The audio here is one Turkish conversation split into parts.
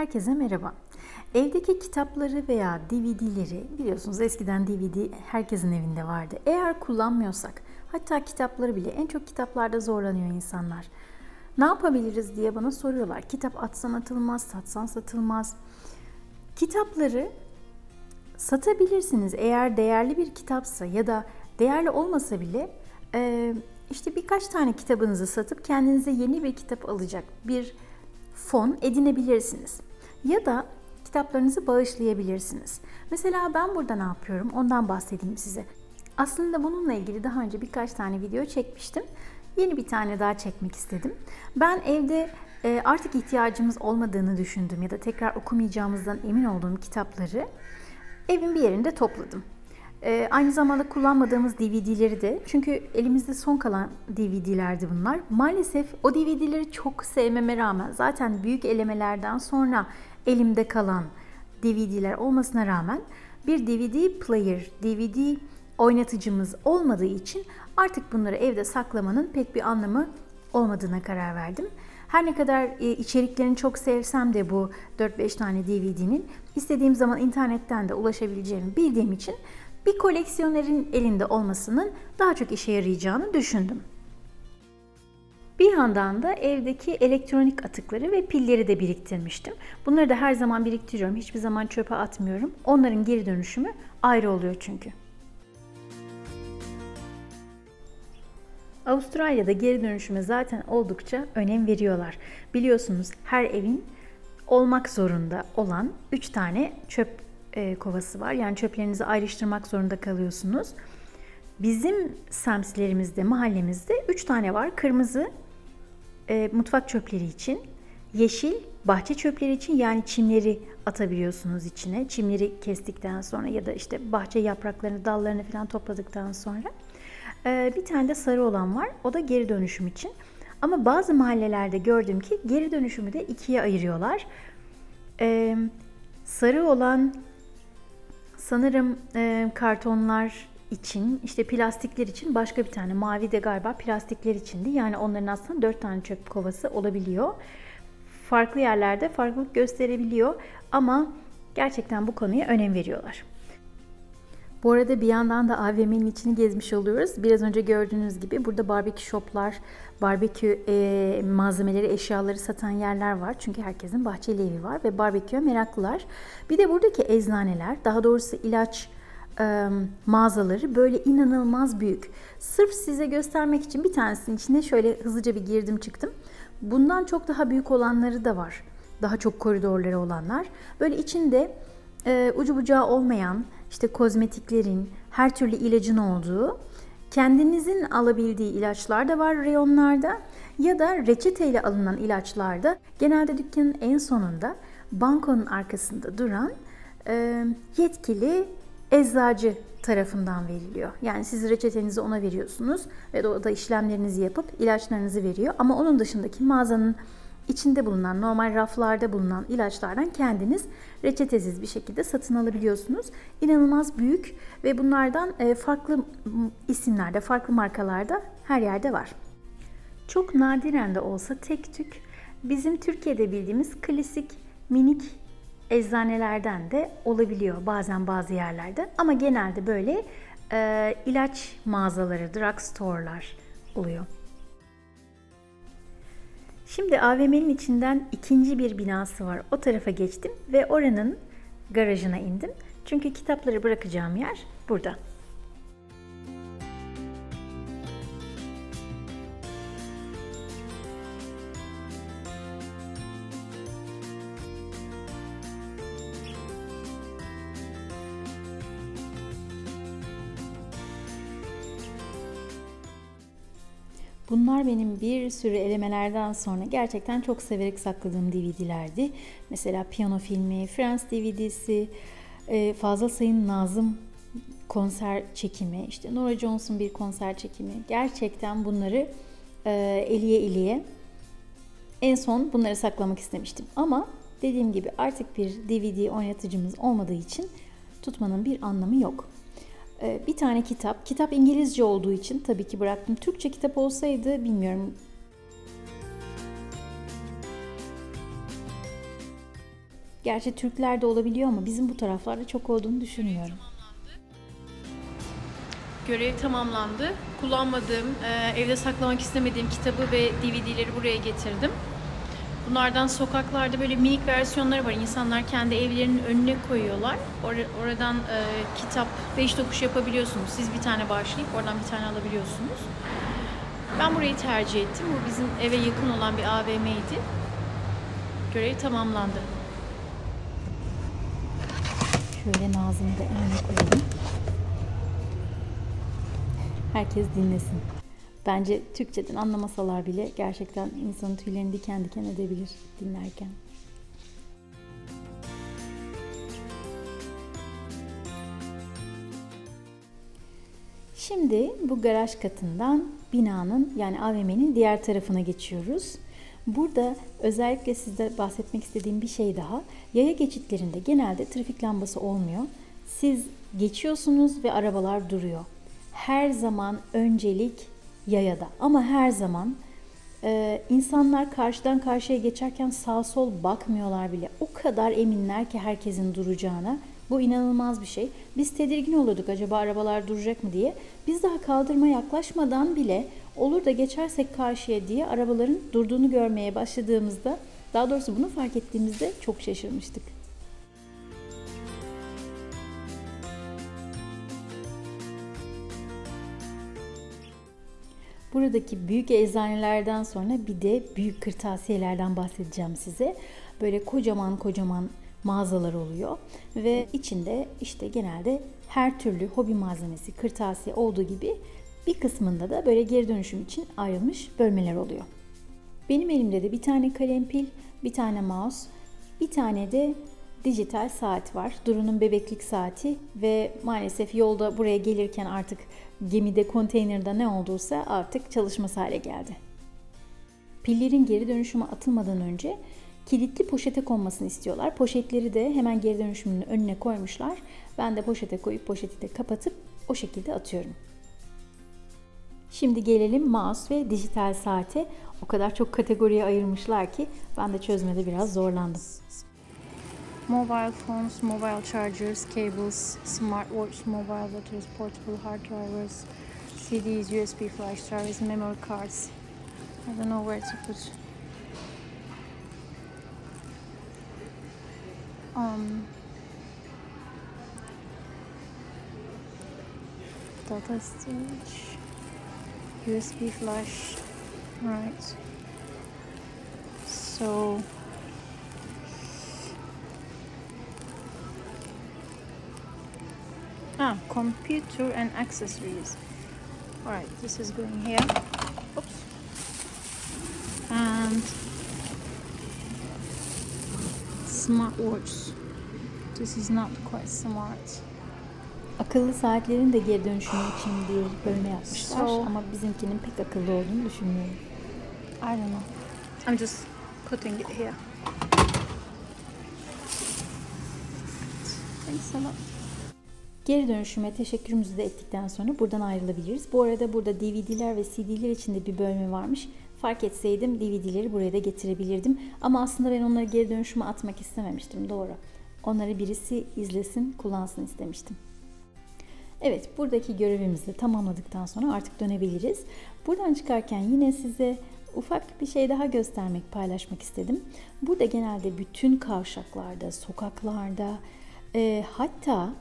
Herkese merhaba. Evdeki kitapları veya DVD'leri biliyorsunuz eskiden DVD herkesin evinde vardı. Eğer kullanmıyorsak hatta kitapları bile en çok kitaplarda zorlanıyor insanlar. Ne yapabiliriz diye bana soruyorlar. Kitap atsan atılmaz, satsan satılmaz. Kitapları satabilirsiniz. Eğer değerli bir kitapsa ya da değerli olmasa bile işte birkaç tane kitabınızı satıp kendinize yeni bir kitap alacak bir fon edinebilirsiniz. Ya da kitaplarınızı bağışlayabilirsiniz. Mesela ben burada ne yapıyorum? Ondan bahsedeyim size. Aslında bununla ilgili daha önce birkaç tane video çekmiştim. Yeni bir tane daha çekmek istedim. Ben evde e, artık ihtiyacımız olmadığını düşündüm ya da tekrar okumayacağımızdan emin olduğum kitapları evin bir yerinde topladım. Ee, aynı zamanda kullanmadığımız DVD'leri de çünkü elimizde son kalan DVD'lerdi bunlar. Maalesef o DVD'leri çok sevmeme rağmen zaten büyük elemelerden sonra elimde kalan DVD'ler olmasına rağmen bir DVD player, DVD oynatıcımız olmadığı için artık bunları evde saklamanın pek bir anlamı olmadığına karar verdim. Her ne kadar e, içeriklerini çok sevsem de bu 4-5 tane DVD'nin istediğim zaman internetten de ulaşabileceğimi bildiğim için bir koleksiyonerin elinde olmasının daha çok işe yarayacağını düşündüm. Bir yandan da evdeki elektronik atıkları ve pilleri de biriktirmiştim. Bunları da her zaman biriktiriyorum. Hiçbir zaman çöpe atmıyorum. Onların geri dönüşümü ayrı oluyor çünkü. Avustralya'da geri dönüşüme zaten oldukça önem veriyorlar. Biliyorsunuz her evin olmak zorunda olan 3 tane çöp e, kovası var. Yani çöplerinizi ayrıştırmak zorunda kalıyorsunuz. Bizim semtlerimizde, mahallemizde 3 tane var. Kırmızı e, mutfak çöpleri için, yeşil bahçe çöpleri için yani çimleri atabiliyorsunuz içine. Çimleri kestikten sonra ya da işte bahçe yapraklarını, dallarını falan topladıktan sonra. E, bir tane de sarı olan var. O da geri dönüşüm için. Ama bazı mahallelerde gördüm ki geri dönüşümü de ikiye ayırıyorlar. E, sarı olan sanırım e, kartonlar için, işte plastikler için başka bir tane. Mavi de galiba plastikler içindi. Yani onların aslında dört tane çöp kovası olabiliyor. Farklı yerlerde farklılık gösterebiliyor ama gerçekten bu konuya önem veriyorlar. Bu arada bir yandan da AVM'nin içini gezmiş oluyoruz. Biraz önce gördüğünüz gibi burada barbekü shoplar, barbekü e, malzemeleri, eşyaları satan yerler var. Çünkü herkesin bahçeli evi var ve barbeküye meraklılar. Bir de buradaki eczaneler, daha doğrusu ilaç e, mağazaları böyle inanılmaz büyük. Sırf size göstermek için bir tanesinin içine şöyle hızlıca bir girdim çıktım. Bundan çok daha büyük olanları da var. Daha çok koridorları olanlar. Böyle içinde e, ucu bucağı olmayan işte kozmetiklerin, her türlü ilacın olduğu, kendinizin alabildiği ilaçlar da var reyonlarda ya da reçeteyle alınan ilaçlarda genelde dükkanın en sonunda bankonun arkasında duran e, yetkili eczacı tarafından veriliyor. Yani siz reçetenizi ona veriyorsunuz ve o da işlemlerinizi yapıp ilaçlarınızı veriyor. Ama onun dışındaki mağazanın içinde bulunan, normal raflarda bulunan ilaçlardan kendiniz reçetesiz bir şekilde satın alabiliyorsunuz. İnanılmaz büyük ve bunlardan e, farklı isimlerde, farklı markalarda her yerde var. Çok nadiren de olsa tek tük bizim Türkiye'de bildiğimiz klasik minik eczanelerden de olabiliyor bazen bazı yerlerde. Ama genelde böyle e, ilaç mağazaları, drugstore'lar oluyor. Şimdi AVM'nin içinden ikinci bir binası var. O tarafa geçtim ve oranın garajına indim. Çünkü kitapları bırakacağım yer burada. Bunlar benim bir sürü elemelerden sonra gerçekten çok severek sakladığım DVD'lerdi. Mesela piyano filmi, Friends DVD'si, e, Fazla Sayın Nazım konser çekimi, işte Nora Jones'un bir konser çekimi. Gerçekten bunları e, eliye eliye en son bunları saklamak istemiştim. Ama dediğim gibi artık bir DVD oynatıcımız olmadığı için tutmanın bir anlamı yok. Ee, bir tane kitap. Kitap İngilizce olduğu için tabii ki bıraktım. Türkçe kitap olsaydı bilmiyorum Gerçi Türklerde olabiliyor ama bizim bu taraflarda çok olduğunu düşünmüyorum. Görev tamamlandı. Kullanmadığım, e, evde saklamak istemediğim kitabı ve DVD'leri buraya getirdim. Bunlardan sokaklarda böyle minik versiyonları var. İnsanlar kendi evlerinin önüne koyuyorlar. Or- oradan e, kitap, beş dokuş yapabiliyorsunuz. Siz bir tane başlayıp oradan bir tane alabiliyorsunuz. Ben burayı tercih ettim. Bu bizim eve yakın olan bir AVM'ydi. Görev tamamlandı. Şöyle Nazım'ı da önüne koyalım. Herkes dinlesin. Bence Türkçeden anlamasalar bile gerçekten insanın tüylerini diken diken edebilir dinlerken. Şimdi bu garaj katından binanın yani AVM'nin diğer tarafına geçiyoruz. Burada özellikle size bahsetmek istediğim bir şey daha. Yaya geçitlerinde genelde trafik lambası olmuyor. Siz geçiyorsunuz ve arabalar duruyor. Her zaman öncelik yayada ama her zaman e, insanlar karşıdan karşıya geçerken sağ sol bakmıyorlar bile. O kadar eminler ki herkesin duracağına. Bu inanılmaz bir şey. Biz tedirgin olurduk acaba arabalar duracak mı diye. Biz daha kaldırma yaklaşmadan bile olur da geçersek karşıya diye arabaların durduğunu görmeye başladığımızda daha doğrusu bunu fark ettiğimizde çok şaşırmıştık. Buradaki büyük eczanelerden sonra bir de büyük kırtasiyelerden bahsedeceğim size. Böyle kocaman kocaman mağazalar oluyor ve içinde işte genelde her türlü hobi malzemesi, kırtasiye olduğu gibi bir kısmında da böyle geri dönüşüm için ayrılmış bölmeler oluyor. Benim elimde de bir tane kalem pil, bir tane mouse, bir tane de dijital saat var. Duru'nun bebeklik saati ve maalesef yolda buraya gelirken artık gemide, konteynerde ne olduysa artık çalışmaz hale geldi. Pillerin geri dönüşüme atılmadan önce kilitli poşete konmasını istiyorlar. Poşetleri de hemen geri dönüşümünün önüne koymuşlar. Ben de poşete koyup poşeti de kapatıp o şekilde atıyorum. Şimdi gelelim mouse ve dijital saate. O kadar çok kategoriye ayırmışlar ki ben de çözmede biraz zorlandım. Mobile phones, mobile chargers, cables, smartwatch, mobile batteries, portable hard drivers, CDs, USB flash drives, memory cards. I don't know where to put. Um, data storage, USB flash, right. So Ah, computer and accessories. Alright, this is going here. Oops. And smartwatch. This is not quite smart. Akıllı saatlerin de geri dönüşümü için bir bölme yapmışlar So- ama bizimkinin pek akıllı olduğunu düşünmüyorum. I don't know. I'm just putting it here. Thanks a lot. Geri dönüşüme teşekkürümüzü de ettikten sonra buradan ayrılabiliriz. Bu arada burada DVD'ler ve CD'ler için de bir bölme varmış. Fark etseydim DVD'leri buraya da getirebilirdim. Ama aslında ben onları geri dönüşüme atmak istememiştim. Doğru. Onları birisi izlesin, kullansın istemiştim. Evet, buradaki görevimizi de tamamladıktan sonra artık dönebiliriz. Buradan çıkarken yine size ufak bir şey daha göstermek, paylaşmak istedim. Burada genelde bütün kavşaklarda, sokaklarda, e, hatta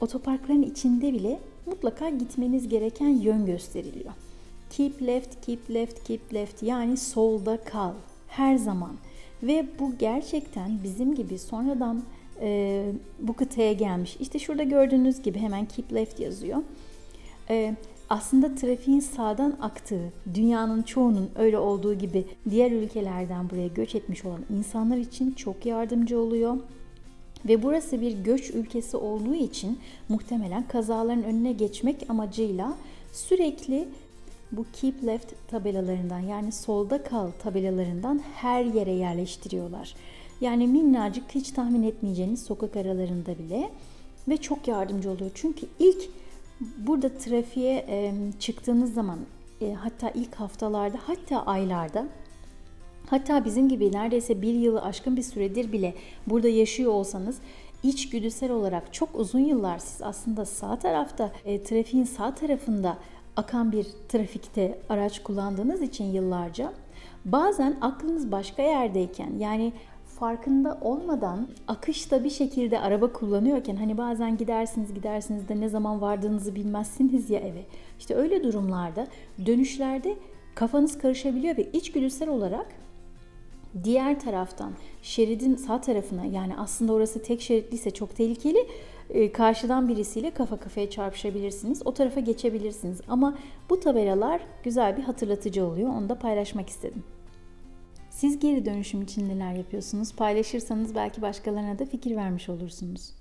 otoparkların içinde bile mutlaka gitmeniz gereken yön gösteriliyor. Keep left, keep left, keep left yani solda kal her zaman. Ve bu gerçekten bizim gibi sonradan e, bu kıtaya gelmiş. İşte şurada gördüğünüz gibi hemen keep left yazıyor. E, aslında trafiğin sağdan aktığı, dünyanın çoğunun öyle olduğu gibi diğer ülkelerden buraya göç etmiş olan insanlar için çok yardımcı oluyor. Ve burası bir göç ülkesi olduğu için muhtemelen kazaların önüne geçmek amacıyla sürekli bu keep left tabelalarından yani solda kal tabelalarından her yere yerleştiriyorlar. Yani minnacık hiç tahmin etmeyeceğiniz sokak aralarında bile ve çok yardımcı oluyor. Çünkü ilk burada trafiğe çıktığınız zaman hatta ilk haftalarda hatta aylarda Hatta bizim gibi neredeyse bir yılı aşkın bir süredir bile burada yaşıyor olsanız içgüdüsel olarak çok uzun yıllar siz aslında sağ tarafta, e, trafiğin sağ tarafında akan bir trafikte araç kullandığınız için yıllarca bazen aklınız başka yerdeyken yani farkında olmadan akışta bir şekilde araba kullanıyorken hani bazen gidersiniz gidersiniz de ne zaman vardığınızı bilmezsiniz ya eve. İşte öyle durumlarda dönüşlerde kafanız karışabiliyor ve içgüdüsel olarak diğer taraftan şeridin sağ tarafına yani aslında orası tek şeritliyse çok tehlikeli e, karşıdan birisiyle kafa kafaya çarpışabilirsiniz. O tarafa geçebilirsiniz. Ama bu tabelalar güzel bir hatırlatıcı oluyor. Onu da paylaşmak istedim. Siz geri dönüşüm için neler yapıyorsunuz? Paylaşırsanız belki başkalarına da fikir vermiş olursunuz.